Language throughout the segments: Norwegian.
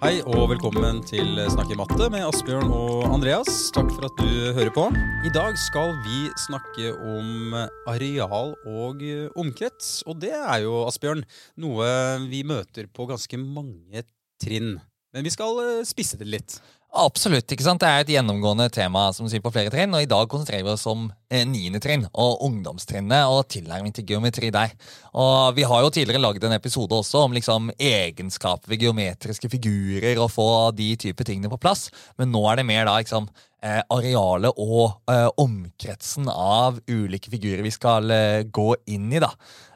Hei og velkommen til Snakk i matte med Asbjørn og Andreas. Takk for at du hører på. I dag skal vi snakke om areal og omkrets. Og det er jo, Asbjørn, noe vi møter på ganske mange trinn. Men vi skal eh, spisse det litt. Absolutt. ikke sant? Det er et gjennomgående tema som sier på flere trinn, og i dag konsentrerer vi oss om eh, trinn og ungdomstrinnet og tilnærming til geometri der. Og Vi har jo tidligere lagd en episode også om liksom egenskaper ved geometriske figurer og få de type tingene på plass, men nå er det mer da liksom eh, arealet og eh, omkretsen av ulike figurer vi skal eh, gå inn i. da.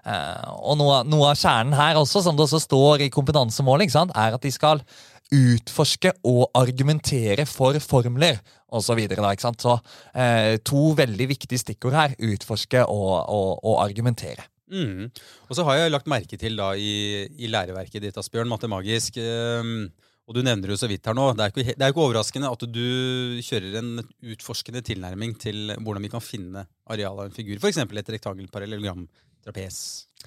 Eh, og noe, noe, av kjernen her også, som det også står i kompetansemålet, ikke sant, er at de skal utforske og argumentere for formler osv. Så, så eh, to veldig viktige stikkord her. Utforske og, og, og argumentere. Mm. Og så har jeg lagt merke til da i, i læreverket ditt, Asbjørn, Matemagisk eh, og du nevner jo så vidt her nå. Det er, ikke, det er ikke overraskende at du kjører en utforskende tilnærming til hvordan vi kan finne arealet av en figur. F.eks. et rektangelparallellogram, trapes,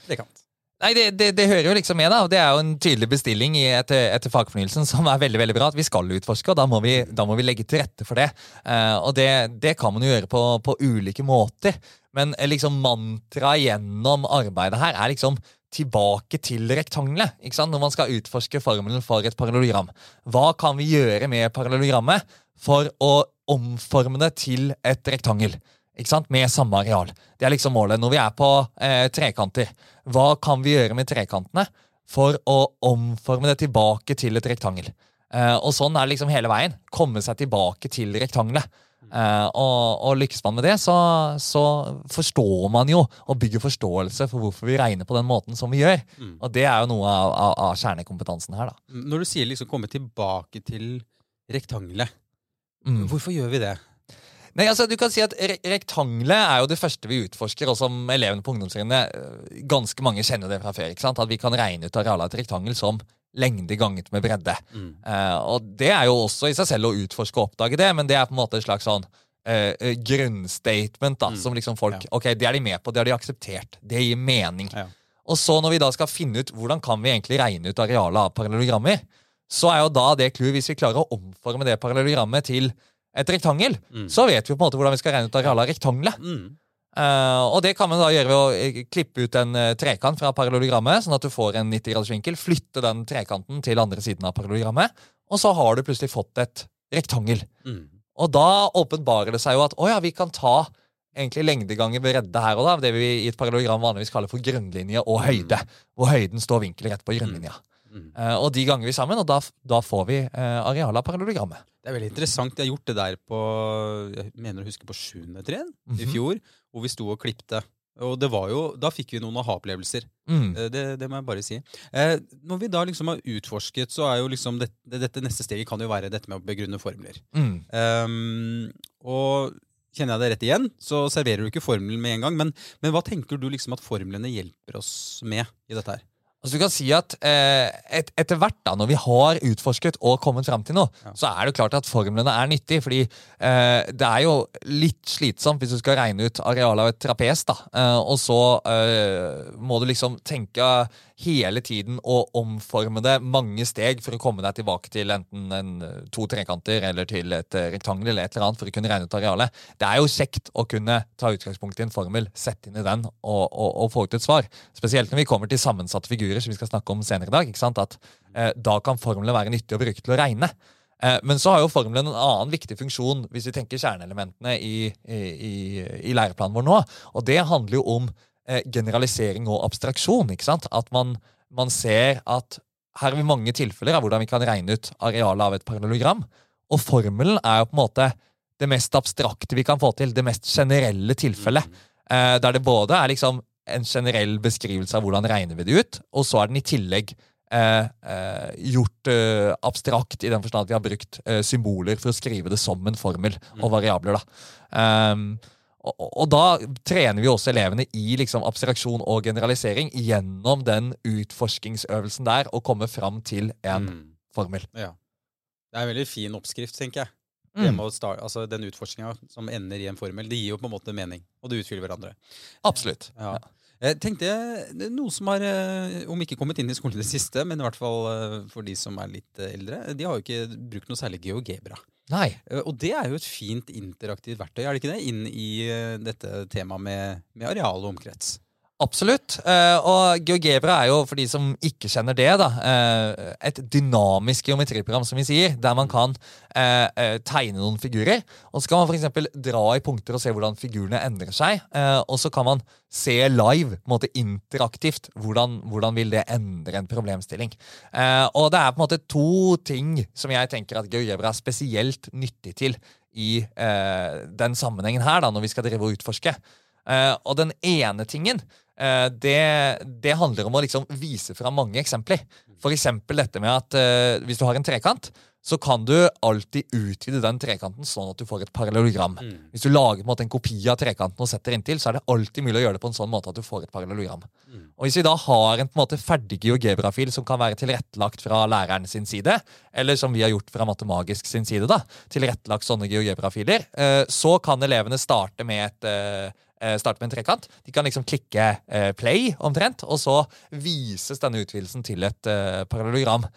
trekant. Nei, det, det, det, hører jo liksom med, da. og Det er jo en tydelig bestilling etter, etter, fagfornyelsen som er veldig veldig bra. At vi skal utforske, og da må vi, da må vi legge til rette for det. Uh, og det, det, kan man jo gjøre på, på ulike måter. Men eh, liksom mantraet gjennom arbeidet her er liksom tilbake til rektangelet. ikke sant? Når man skal utforske formelen for et parallellogram. Hva kan vi gjøre med parallellogrammet for å omforme det til et rektangel? Ikke sant? Med samme areal. Det er liksom målet. Når vi er på eh, trekanter, hva kan vi gjøre med trekantene for å omforme det tilbake til et rektangel? Eh, og sånn er det liksom hele veien. Komme seg tilbake til rektangelet. Eh, og, og, lykkes man med det, så, så, forstår man jo og bygger forståelse for hvorfor vi regner på den måten som vi gjør. Mm. Og det er jo noe av, av, av, kjernekompetansen her. da. Når du sier liksom komme tilbake til rektangelet, mm. hvorfor gjør vi det? Nei, altså du kan si at re Rektangelet er jo det første vi utforsker, og som elevene på ungdomstrinnet eh, ganske mange kjenner det fra før. ikke sant? At vi kan regne ut arealet av et rektangel som lengde ganget med bredde. Mm. Uh, og Det er jo også i seg selv å utforske og oppdage det, men det er på en måte et slags sånn uh, grunnstatement da, mm. som liksom folk ja. Ok, det er de med på, det har de akseptert. Det gir mening. Ja. Og så når vi da skal finne ut hvordan kan vi egentlig regne ut arealet av parallellogrammer, så er jo da det clouet, hvis vi klarer å omforme det parallellogrammet til et rektangel, mm. så vet vi på en måte hvordan vi skal regne ut arealet av rektangelet. Mm. Uh, og det kan man da gjøre ved å eh, klippe ut en uh, trekant fra parallellogrammet, sånn at du får en 90-gradersvinkel, flytte den trekanten til andre siden av parallellogrammet, og så har du plutselig fått et rektangel. Mm. Og da åpenbarer det seg jo at å ja, vi kan ta egentlig lengdeganger bredde her og da, det vi i et parallellogram vanligvis kaller for grunnlinje og høyde, mm. hvor høyden står vinkelrett på grunnlinja. Mm. Uh, og de ganger vi sammen, og da, da får vi uh, arealet av parallellogrammet. Det er veldig interessant. Jeg har gjort det der på jeg mener å huske på sjuende trinn mm -hmm. i mhm. fjor, hvor vi sto og klipte. Og det var jo, Da fikk vi noen aha-opplevelser. Mm. Eh, det, det, må jeg bare si. Eh, når vi da liksom har utforsket, så er jo liksom det, dette neste steget kan jo være dette med å begrunne formler. Mm. Um, og kjenner jeg det rett igjen, så serverer du ikke formelen med en gang. Men, men hva tenker du liksom at formlene hjelper oss med i dette her? Altså du kan si at eh, et, Etter hvert, da, når vi har utforsket og kommet fram til noe, ja. så er det klart at formlene er nyttige. fordi eh, det er jo litt slitsomt hvis du skal regne ut arealet av et trapes. da, eh, Og så eh, må du liksom tenke hele tiden å omforme det mange steg for å komme deg tilbake til enten en, to trekanter eller til et rektangel eller et eller annet for å kunne regne ut arealet. Det er jo kjekt å kunne ta utgangspunkt i en formel, sette inn i den og, og, og få ut et svar. Spesielt når vi kommer til sammensatte figurer, som vi skal snakke om senere i dag. ikke sant? At eh, Da kan formelen være nyttig å bruke til å regne. Eh, men så har jo formelen en annen viktig funksjon hvis vi tenker kjerneelementene i, i, i, i læreplanen vår nå. Og det handler jo om Eh, generalisering og abstraksjon. ikke sant? At man, man, ser at her har vi mange tilfeller av hvordan vi kan regne ut arealet av et parallellogram. Og formelen er jo på en måte det mest abstrakte vi kan få til. Det mest generelle tilfellet. Eh, der det både er liksom en generell beskrivelse av hvordan regner vi det ut, og så er den i tillegg eh, eh, gjort eh, abstrakt i den forstand at vi har brukt eh, symboler for å skrive det som en formel og variabler. da. Um, og, og, da trener vi også elevene i liksom, abstraksjon og generalisering gjennom den utforskingsøvelsen der, og komme fram til en mm. formel. Ja. Det er en veldig fin oppskrift, tenker jeg. Mm. Starte, altså Den utforskinga som ender i en formel, det gir jo på en måte mening, og det utfyller hverandre. Absolutt. Ja. Jeg tenkte Noe som har, om ikke kommet inn i skolen i det siste, men i hvert fall for de som er litt eldre, de har jo ikke brukt noe særlig GeoGebra. Nei. Og det er jo et fint interaktivt verktøy, er det ikke det? Inn i dette temaet med, med areal og omkrets. Absolutt. Uh, og GeoGebra er jo, for de som ikke kjenner det, da, uh, et dynamisk geometriprogram, som vi sier, der man kan uh, tegne noen figurer. Og så kan man f.eks. dra i punkter og se hvordan figurene endrer seg. og så kan man se live, på en måte interaktivt, hvordan, hvordan vil det endre en problemstilling. og det er på en måte to ting som jeg tenker at GeoGebra er spesielt nyttig til i den sammenhengen her, da, når vi skal drive og utforske. og den ene tingen Eh, det, det, handler om å liksom vise fram mange eksempler. F.eks. dette med at uh, hvis du har en trekant, så kan du alltid utvide den trekanten sånn at du får et parallellogram. Mm. Hvis du lager en, måte, en, kopi av trekanten og setter inntil, så er det alltid mulig å gjøre det på en sånn måte at du får et parallellogram. Mm. Og Hvis vi da har en, på en måte, ferdig geogebrafil som kan være tilrettelagt fra læreren sin side, eller som vi har gjort fra Matemagisk sin side, da, tilrettelagt sånne geogebrafiler, uh, så kan elevene starte med et Eh, starte med en trekant. De kan liksom klikke eh, play, omtrent, og så vises denne utvidelsen til et parallellogram. parallelogram.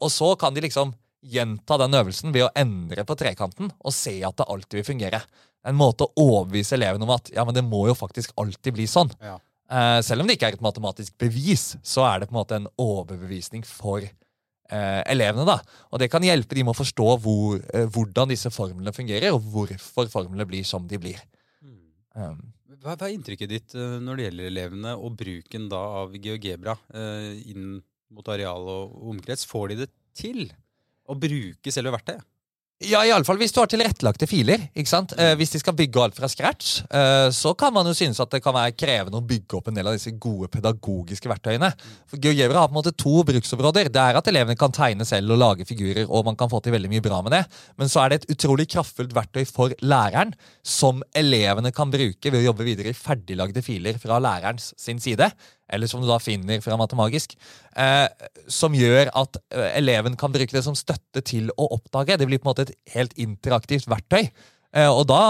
og så kan de liksom gjenta den øvelsen ved å endre på trekanten og se at det alltid vil fungere. En måte å overbevise elevene om at ja, men det må jo faktisk alltid bli sånn. Ja. selv om det ikke er et matematisk bevis, så er det på en måte en overbevisning for eh, elevene. da. Og det kan hjelpe dem med å forstå hvor, eh, hvordan disse formlene fungerer, og hvorfor formlene blir som de blir. Um, hva, er inntrykket ditt uh, når det gjelder elevene og bruken da av GeoGebra uh, inn mot areal og omkrets? Får de det til å bruke selve verktøyet? Ja, iallfall hvis du har tilrettelagte filer. ikke sant? Eh, hvis de skal bygge alt fra scratch, eh, så kan man jo synes at det kan være krevende å bygge opp en del av disse gode pedagogiske verktøyene. For GeoGebra har på en måte to bruksområder. Det er at elevene kan tegne selv og lage figurer, og man kan få til veldig mye bra med det. Men så er det et utrolig kraftfullt verktøy for læreren, som elevene kan bruke ved å jobbe videre i ferdiglagde filer fra lærerens sin side eller som du da finner fra Matemagisk, eh, som gjør at eh, eleven kan bruke det som støtte til å oppdage. Det blir på en måte et helt interaktivt verktøy. Eh, og da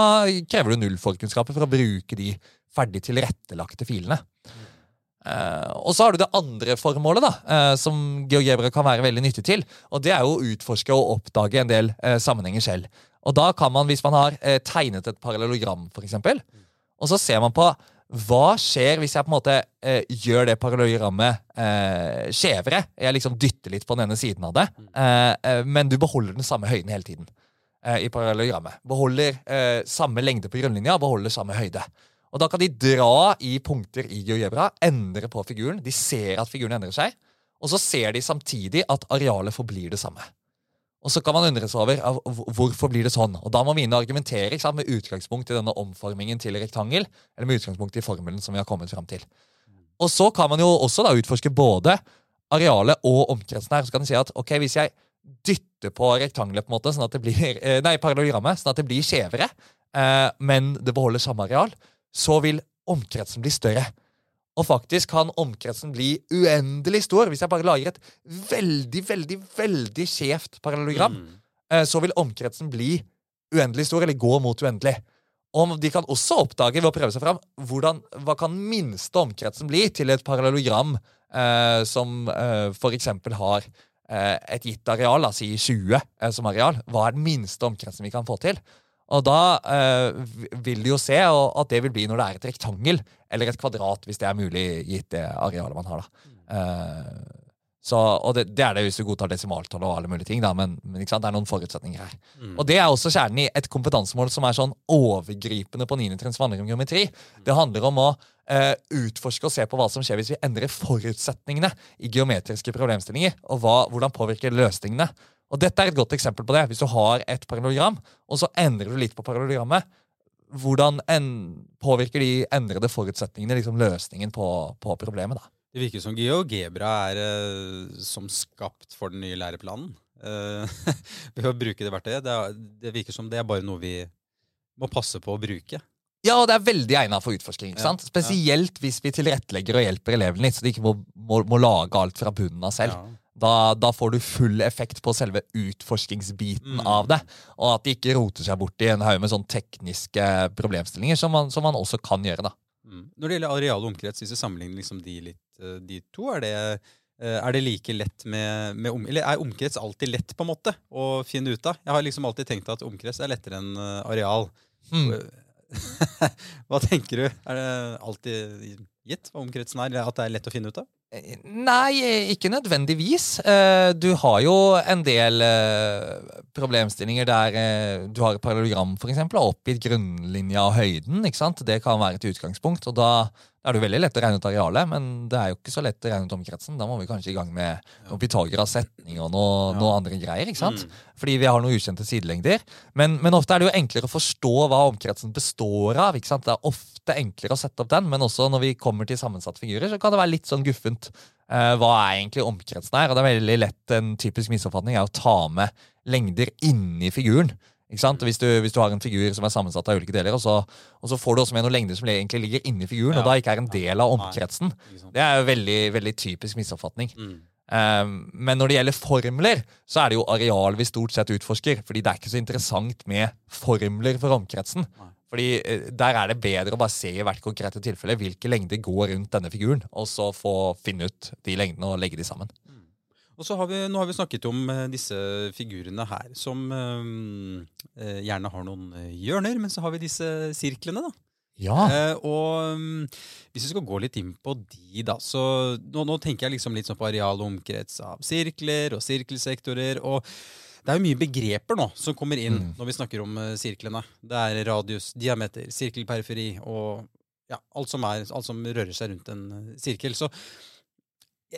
krever du null forkunnskaper for å bruke de ferdig tilrettelagte filene. Uh, og så har du det andre formålet, da, uh, som GeoGebra kan være veldig nyttig til. Og det er jo å utforske og oppdage en del uh, sammenhenger selv. Og da kan man, hvis man har tegnet et parallellogram, f.eks., og så ser man på hva skjer hvis jeg på en måte eh, gjør det parallellrammet eh, skjevere? Jeg liksom dytter litt på den ene siden av det, eh, eh men du beholder den samme høyden hele tiden. Eh, i parallellrammet. Beholder eh, samme lengde på grunnlinja, beholder samme høyde. Og Da kan de dra i punkter i GeoGebra, endre på figuren. De ser at figuren endrer seg, og så ser de samtidig at arealet forblir det samme. Og så kan man undre seg over hvorfor blir det sånn. Og Da må vi inn og argumentere sant, med utgangspunkt i denne omformingen til rektangel, eller med utgangspunkt i formelen som vi har kommet fram til. Og så kan man jo også da utforske både arealet og omkretsen her. Så kan du si at ok, hvis jeg dytter på rektangelet, på en måte, sånn at det blir, eh, nei, parallellogrammet, sånn at det blir skjevere, eh, men det beholder samme areal, så vil omkretsen bli større. Og faktisk kan omkretsen bli uendelig stor. Hvis jeg bare lager et veldig, veldig, veldig skjevt parallelogram, mm. Eh, så vil omkretsen bli uendelig stor, eller gå mot uendelig. Og de kan også oppdage ved å prøve seg fram hvordan, hva kan minste omkretsen bli til et parallelogram eh, som eh, f.eks. har eh, et gitt areal, la oss si 20 eh, som areal. Hva er den minste omkretsen vi kan få til? Og da eh, vil de jo se at det vil bli når det er et rektangel eller et kvadrat, hvis det er mulig gitt det arealet man har. da. Eh, så, og det, det, er det hvis du godtar desimaltall og alle mulige ting, da, men, men det er noen forutsetninger her. Mm. Og det er også kjernen i et kompetansemål som er sånn overgripende på 9. trinns vandring om geometri. Det handler om å eh, utforske og se på hva som skjer hvis vi endrer forutsetningene i geometriske problemstillinger, og hva, hvordan påvirker løsningene. Og Dette er et godt eksempel på det. Hvis du har et parallelogram, og så endrer du litt på parallellogrammet, hvordan påvirker de endrede forutsetningene liksom løsningen på, på problemet? da? Det virker som GeoGebra er eh, som skapt for den nye læreplanen. Eh, ved å bruke det verktøyet. Det, det, virker som det er bare noe vi må passe på å bruke. Ja, og det er veldig egnet for utforsking. ikke sant? Ja, Spesielt ja. hvis vi tilrettelegger og hjelper elevene litt, så de ikke må, må, må lage alt fra bunnen av selv. Ja. Da, da, får du full effekt på selve utforskingsbiten mm. av det. Og at de ikke roter seg bort i en haug med sånne tekniske problemstillinger, som man, som man, også kan gjøre. da. Mm. Når det gjelder areal og omkrets, hvis du sammenligner liksom de, litt, eh, de to, er det, eh, er det like lett med, med om, Eller er omkrets alltid lett på en måte å finne ut av? Jeg har liksom alltid tenkt at omkrets er lettere enn areal. Mm. Hva tenker du? Er det alltid gitt hva omkretsen er? At det er lett å finne ut av? Nei, ikke nødvendigvis. Du har jo en del problemstillinger der du har et parallelogram for eksempel, og oppgitt grunnlinja og høyden. ikke sant? Det kan være et utgangspunkt. og da da er det jo veldig lett å regne ut arealet, men det er jo ikke så lett å regne ut omkretsen. Da må vi kanskje i gang med noen Pythagoras setning og noe, ja. noe, andre greier. ikke sant? Mm. Fordi vi har noen ukjente sidelengder. Men, men, ofte er det jo enklere å forstå hva omkretsen består av. ikke sant? Det er ofte enklere å sette opp den, men også når vi kommer til sammensatte figurer, så kan det være litt sånn guffent. Uh, hva er egentlig omkretsen her? Og det er veldig lett en typisk misoppfatning er å ta med lengder inni figuren. Hvis du, hvis, du, har en figur som er sammensatt av ulike deler, og så, og så får du også med noen lengder som egentlig ligger inni figuren, ja. og da ikke er en del av omkretsen. Det er jo veldig, veldig typisk misoppfatning. Mm. Um, men når det gjelder formler, så er det jo areal vi stort sett utforsker. fordi det er ikke så interessant med formler for omkretsen. Fordi uh, Der er det bedre å bare se i hvert konkrete tilfelle hvilke lengder går rundt denne figuren, og så få finne ut de lengdene og legge de sammen. Mm. Og så har vi, Nå har vi snakket om uh, disse figurene her, som uh, gjerne har noen hjørner. Men så har vi disse sirklene, da. Ja. og um, hvis vi skal gå litt inn på de, da så Nå, nå tenker jeg liksom litt sånn på areal omkrets av sirkler og sirkelsektorer. og det er jo mye begreper nå som kommer inn mm. når vi snakker om sirklene. Det er radius, diameter, sirkelperiferi og ja, alt, som er, alt som rører seg rundt en sirkel. Så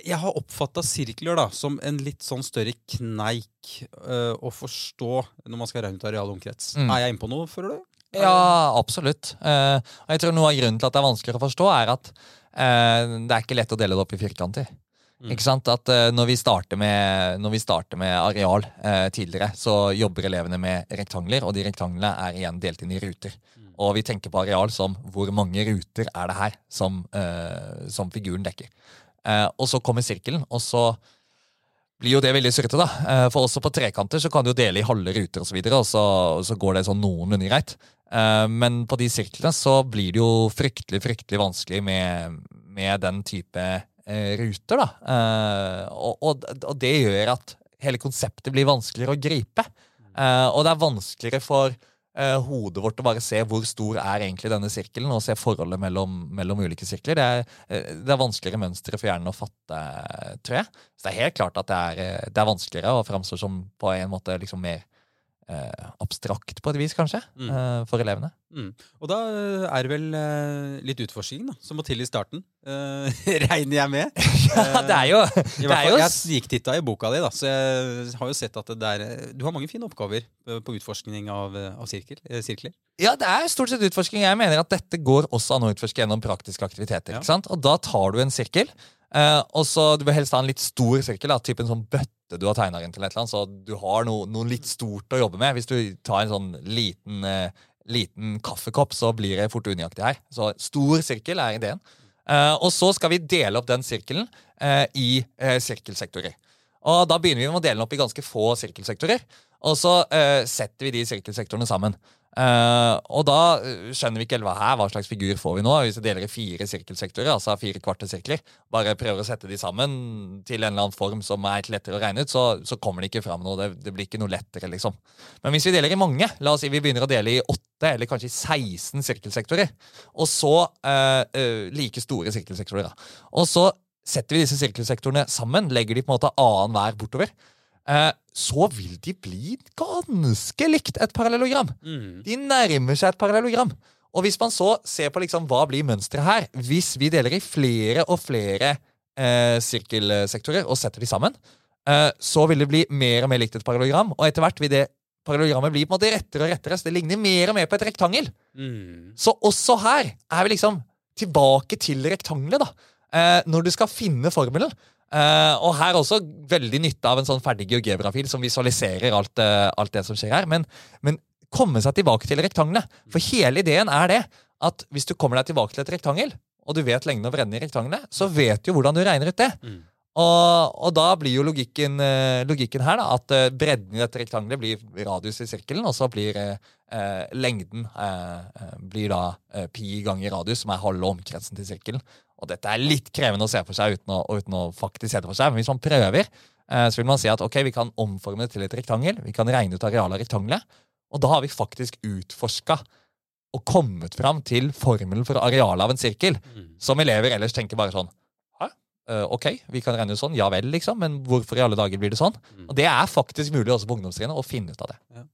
jeg har oppfatta sirkler da, som en litt sånn større kneik uh, å forstå når man skal regne ut areal omkrets. Mm. Er jeg inne på noe, føler du? Ja, absolutt. Uh, og jeg tror Noe av grunnen til at det er vanskeligere å forstå, er at uh, det er ikke lett å dele det opp i firkanter. Mm. Ikke sant? At når vi, med, når, vi starter med, areal tidligere, så jobber elevene med rektangler, og de rektanglene er igjen delt inn i ruter. Mm. Og vi tenker på areal som hvor mange ruter er det her som, som figuren dekker. Eh, og så kommer sirkelen, og så blir jo det veldig surrete, da. Eh, for også på trekanter så kan du jo dele i halve ruter osv., og, så videre, og, så, og så går det sånn noenlunde greit. Eh, men på de sirklene så blir det jo fryktelig, fryktelig vanskelig med, med den type ruter, da. Og, og, og, det gjør at hele konseptet blir vanskeligere å gripe. og det er vanskeligere for eh, hodet vårt å bare se hvor stor er egentlig denne sirkelen, og se forholdet mellom, mellom ulike sirkler. Det er, eh, det er vanskeligere mønstre for hjernen å fatte, tror jeg. Så det er helt klart at det er, eh, det er vanskeligere og framstår som på en måte liksom mer eh, abstrakt på et vis, kanskje, mm. eh, for elevene. Mm. Og da eh, er det vel eh, litt utforskning da, som må til i starten, eh, regner jeg med? ja, det er jo, det er jo... Jeg sniktitta i boka di, da, så jeg har jo sett at det er, du har mange fine oppgaver på utforskning av, av sirkel, sirkler. Ja, det er stort sett utforsking. Jeg mener at dette går også an å utforske gjennom praktiske aktiviteter. Ja. Og da tar du en sirkel. Uh, og så Du vil helst ha en litt stor sirkel, da, typ en sånn bøtte du har tegna inn til. et eller annet, Så du har noe, noe, litt stort å jobbe med. Hvis du tar en sånn liten, eh, liten kaffekopp, så blir det fort unøyaktig her. Så stor sirkel er ideen. Eh, og så skal vi dele opp den sirkelen i sirkelsektorer. Og Da begynner vi med å dele den opp i ganske få sirkelsektorer. Og så setter vi de sirkelsektorene sammen. Uh, og da eh, skjønner vi ikke hva her, hva slags figur får vi nå. Hvis vi deler i fire sirkelsektorer, altså fire kvarte sirkler, bare prøver å sette de sammen til en eller annen form som er lettere å regne ut, så, så kommer det ikke fram noe. Det, det, blir ikke noe lettere, liksom. Men hvis vi deler i mange, la oss si vi begynner å dele i åtte eller kanskje 16 sirkelsektorer, og så uh, uh, like store sirkelsektorer, da. Og så setter vi disse sirkelsektorene sammen, legger de på en måte annenhver bortover. Eh, så vil de bli ganske likt et parallellogram. Mm. De nærmer seg et parallellogram. Og hvis man så ser på liksom, hva blir mønsteret her Hvis vi deler i flere og flere eh, sirkelsektorer og setter de sammen, eh, så vil det bli mer og mer likt et parallellogram. Og etter hvert vil det parallellogrammet bli på en måte rettere og rettere, så det ligner mer og mer på et rektangel. Mm. Så også her er vi liksom tilbake til rektangelet, da. Eh, når du skal finne formelen, Uh, og her også veldig nytte av en sånn ferdig geogebrafil som visualiserer alt, uh, alt, det som skjer her. Men, men komme seg tilbake til rektangelet. For hele ideen er det at hvis du kommer deg tilbake til et rektangel, og du vet lengden og bredden i rektangelet, så vet du hvordan du regner ut det. Mm. Og, og, da blir jo logikken, eh, logikken her da, at bredden i dette rektangelet blir radius i sirkelen, og så blir eh, lengden eh, blir da eh, pi ganger radius, som er halve omkretsen til sirkelen. Og dette er litt krevende å se for seg uten å, uten å faktisk se det for seg, men hvis man prøver, eh, så vil man si at ok, vi kan omforme det til et rektangel, vi kan regne ut arealet av rektangelet, og da har vi faktisk utforska og kommet fram til formelen for arealet av en sirkel, mm. som elever ellers tenker bare sånn Hæ? ok, vi kan regne ut sånn, ja vel, liksom, men hvorfor i alle dager blir det sånn? Mm. Og Det er faktisk mulig også på ungdomstrinnet å finne ut av det. Ja.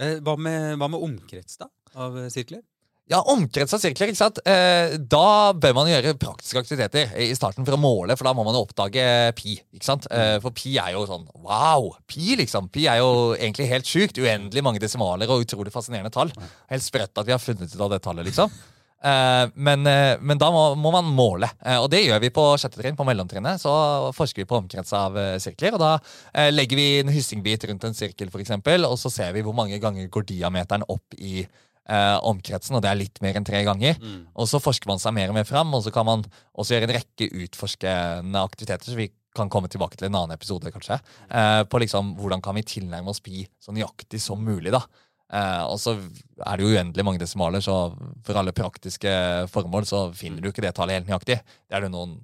Eh, hva, med, hva, med, omkrets da, av sirkler? Ja, omkrets av sirkler. ikke sant? Eh, da bør man gjøre praktiske aktiviteter i starten for å måle, for da må man jo oppdage pi. ikke sant? Eh, for pi er jo sånn wow! Pi, liksom. Pi er jo egentlig helt sjukt. Uendelig mange desimaler og utrolig fascinerende tall. Helt sprøtt at vi har funnet ut av det tallet, liksom. Eh, men, eh, men, da må, må, man måle, eh, og det gjør vi på sjette trinn. På mellomtrinnet så forsker vi på omkrets av sirkler. og Da legger vi en hyssingbit rundt en sirkel, eksempel, og så ser vi hvor mange ganger går diameteren opp i eh, omkretsen, og det er litt mer enn tre ganger. Mm. Og så forsker man seg mer og mer fram, og så kan man også gjøre en rekke utforskende aktiviteter. så vi kan komme tilbake til en annen episode, kanskje. Eh, på liksom hvordan kan vi tilnærme oss pi så nøyaktig som mulig. da. Eh, og så er det jo uendelig mange desimaler, så for alle praktiske formål så finner du ikke det tallet helt nøyaktig. Det er det noen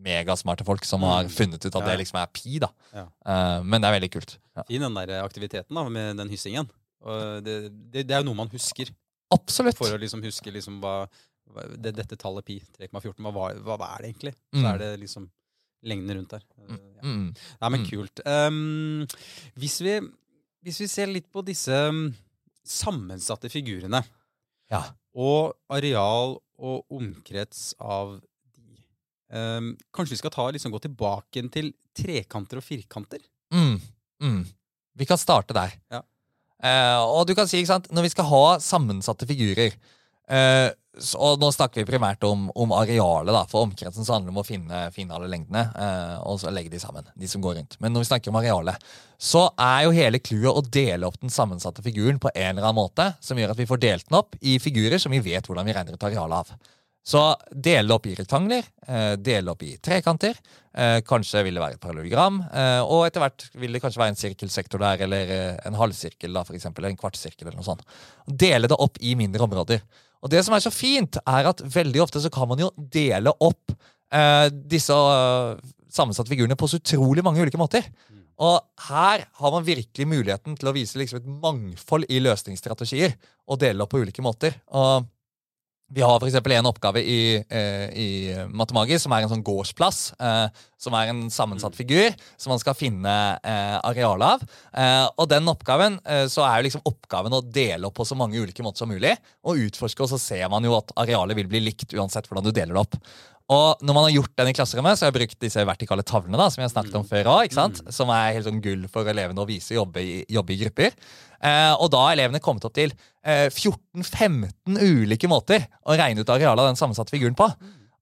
megasmarte folk som har mm. funnet ut at det liksom er pi. da. Ja. Eh, men det er veldig kult. Ja. Fin den der aktiviteten da, med den hyssingen. Og det, det, det er jo noe man husker. Absolutt. For å liksom huske liksom hva, det, dette tallet pi, 3,14, hva, hva, hva, er det egentlig? Så mm. er det liksom lengden rundt der. Mm. Ja. Mm. Nei, men kult. Um, hvis, vi, hvis vi ser litt på disse sammensatte figurene. Ja. Og areal og omkrets av de. Um, kanskje vi skal ta, liksom, gå tilbake til trekanter og firkanter? Mm, mm. Vi kan starte der. Ja. Uh, og du kan si, ikke sant, når vi skal ha sammensatte figurer uh, og nå snakker vi primært om, om arealet, da, for omkretsen så handler det om å finne, finne alle lengdene eh, og så legge de sammen. de som går rundt. Men når vi snakker om arealet, så er jo hele clouet å dele opp den sammensatte figuren på en eller annen måte, som gjør at vi får delt den opp i figurer som vi vet hvordan vi regner ut arealet av. Så dele opp i rektangler, eh, dele opp i trekanter. Eh, kanskje vil det være et parallelogram, eh, og etter hvert vil det kanskje være en sirkelsektor der, eller en halvsirkel, da, for eksempel, eller en kvartsirkel, eller noe sånt. Dele det opp i mindre områder. Og det som er så fint, er at veldig ofte så kan man jo dele opp disse sammensatte figurene på så utrolig mange ulike måter. Og her har man virkelig muligheten til å vise liksom et mangfold i løsningsstrategier og dele opp på ulike måter. Og vi har f.eks. en oppgave i, eh, i Matemagi som er en sånn gårdsplass. Eh, som er en sammensatt figur som man skal finne eh, arealet av. Eh, og den oppgaven eh, så er jo liksom oppgaven å dele opp på så mange ulike måter som mulig. Og utforske, og så ser man jo at arealet vil bli likt uansett hvordan du deler det opp. Og når man har gjort den i klasserommet, så har jeg brukt disse vertikale tavlene. da, som jeg har snakket om før også, ikke sant? Som er helt sånn gull for elevene å vise og jobbe i, jobbe i grupper. Eh, og da har elevene kommet opp til eh, 14-15 ulike måter å regne ut arealet av den sammensatte figuren på.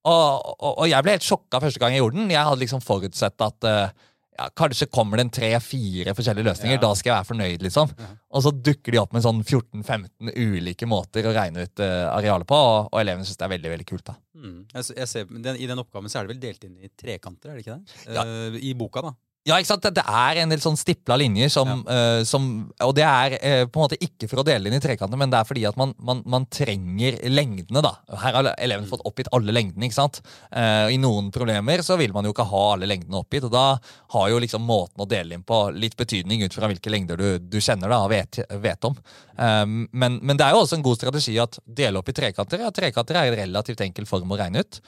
Og, og, og, jeg ble helt sjokka første gang jeg gjorde den. Jeg hadde liksom forutsett at eh, ja, kanskje kommer det en tre-fire forskjellige løsninger. Ja. Da skal jeg være fornøyd, liksom. Ja. Og så dukker de opp med sånn 14-15 ulike måter å regne ut uh, arealet på, og, og elevene syns det er veldig veldig kult. da. Mm. Jeg, jeg ser, den, I den oppgaven så er det vel delt inn i trekanter, er det ikke det? Uh, I boka, da. Ja, ikke sant? Det er en del sånn stipla linjer som, ja. uh, som, Og det er uh, på en måte ikke for å dele inn i trekanter, men det er fordi at man, man, man trenger lengdene. da. Her har elevene fått oppgitt alle lengdene. ikke sant? Uh, I noen problemer så vil man jo ikke ha alle lengdene oppgitt, og da har jo liksom måten å dele inn på litt betydning ut fra hvilke lengder du, du kjenner da, og vet, vet om. Men, men, det er jo også en god strategi at dele opp i trekanter. Ja, trekanter er en relativt enkel form å regne ut,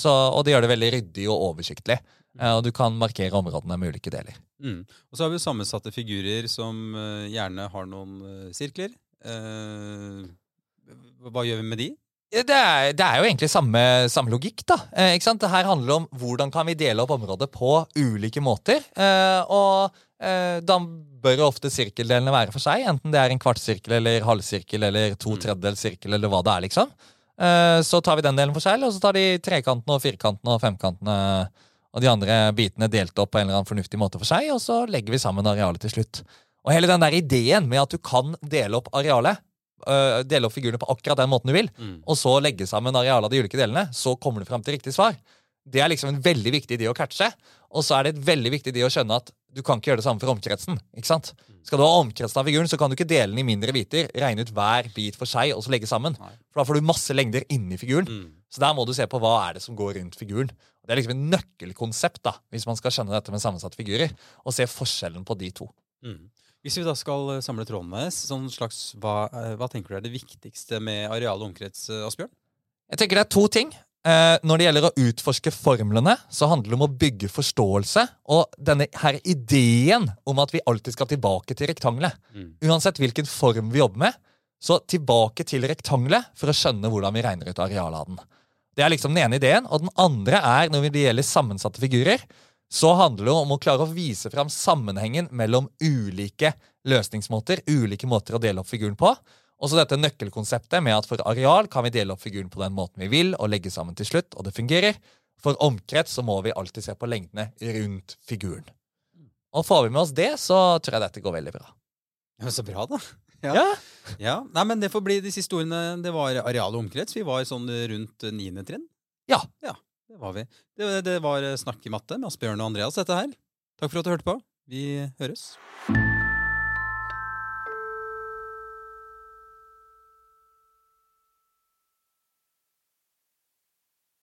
så, og det gjør det veldig ryddig og oversiktlig. Uh, og du kan markere områdene med ulike deler. Mm. Og så har vi sammensatte figurer som uh, gjerne har noen sirkler. sirkler. hva gjør vi med de? Det er, det er jo egentlig samme, samme logikk. da. ikke sant? Det her handler om hvordan kan vi dele opp området på ulike måter. og da bør ofte sirkeldelene være for seg, enten det er en kvartsirkel eller halvsirkel eller to mm. tredjedels sirkel eller hva det er. liksom. så tar vi den delen for seg, og så tar de trekantene og firkantene og femkantene og de andre bitene delt opp på en eller annen fornuftig måte for seg, og så legger vi sammen arealet til slutt. Og hele den der ideen med at du kan dele opp arealet, øh, dele opp figurene på akkurat den måten du vil, mm. og så legge sammen arealet av de ulike delene, så kommer du fram til riktig svar, Det er liksom en veldig viktig idé å catche. Og så er det et veldig viktig idé å skjønne at du kan ikke gjøre det samme for omkretsen. ikke sant? Skal du ha omkretsen av figuren, så kan du ikke dele den i mindre biter, regne ut hver bit for seg og så legge sammen. For da får du masse lengder inni figuren. Mm. Så der må du se på hva er det som går rundt figuren. Det er liksom et nøkkelkonsept da, hvis man skal skjønne dette med sammensatte figurer, og se forskjellen på de to. Mm. Hvis vi da skal eh, samle trådene, sånn slags, hva, eh, hva, tenker du er det viktigste med areal og omkrets, eh, Asbjørn? Jeg tenker det er to ting. Eh, når det gjelder å utforske formlene, så handler det om å bygge forståelse. Og denne her ideen om at vi alltid skal tilbake til rektangelet. Mm. Uansett hvilken form vi jobber med, så tilbake til rektangelet for å skjønne hvordan vi regner ut arealet av den. Det er liksom den ene ideen. Og den andre er, når det gjelder sammensatte figurer, så handler det om å klare å vise fram sammenhengen mellom ulike løsningsmåter, ulike måter å dele opp figuren på. Og så dette nøkkelkonseptet med at for areal kan vi dele opp figuren på den måten vi vil, og legge sammen til slutt, og det fungerer. For omkrets så må vi alltid se på lengdene rundt figuren. Og får vi med oss det, så tror jeg dette går veldig bra. Ja, Så bra, da. Ja. ja. ja. Nei, men Det får bli de siste ordene. Det var areal og omkrets. Vi var sånn rundt niende trinn. Ja. ja. Det var vi. Det, det var Snakk i matte med Asbjørn og Andreas, dette her. Takk for at du hørte på. Vi høres.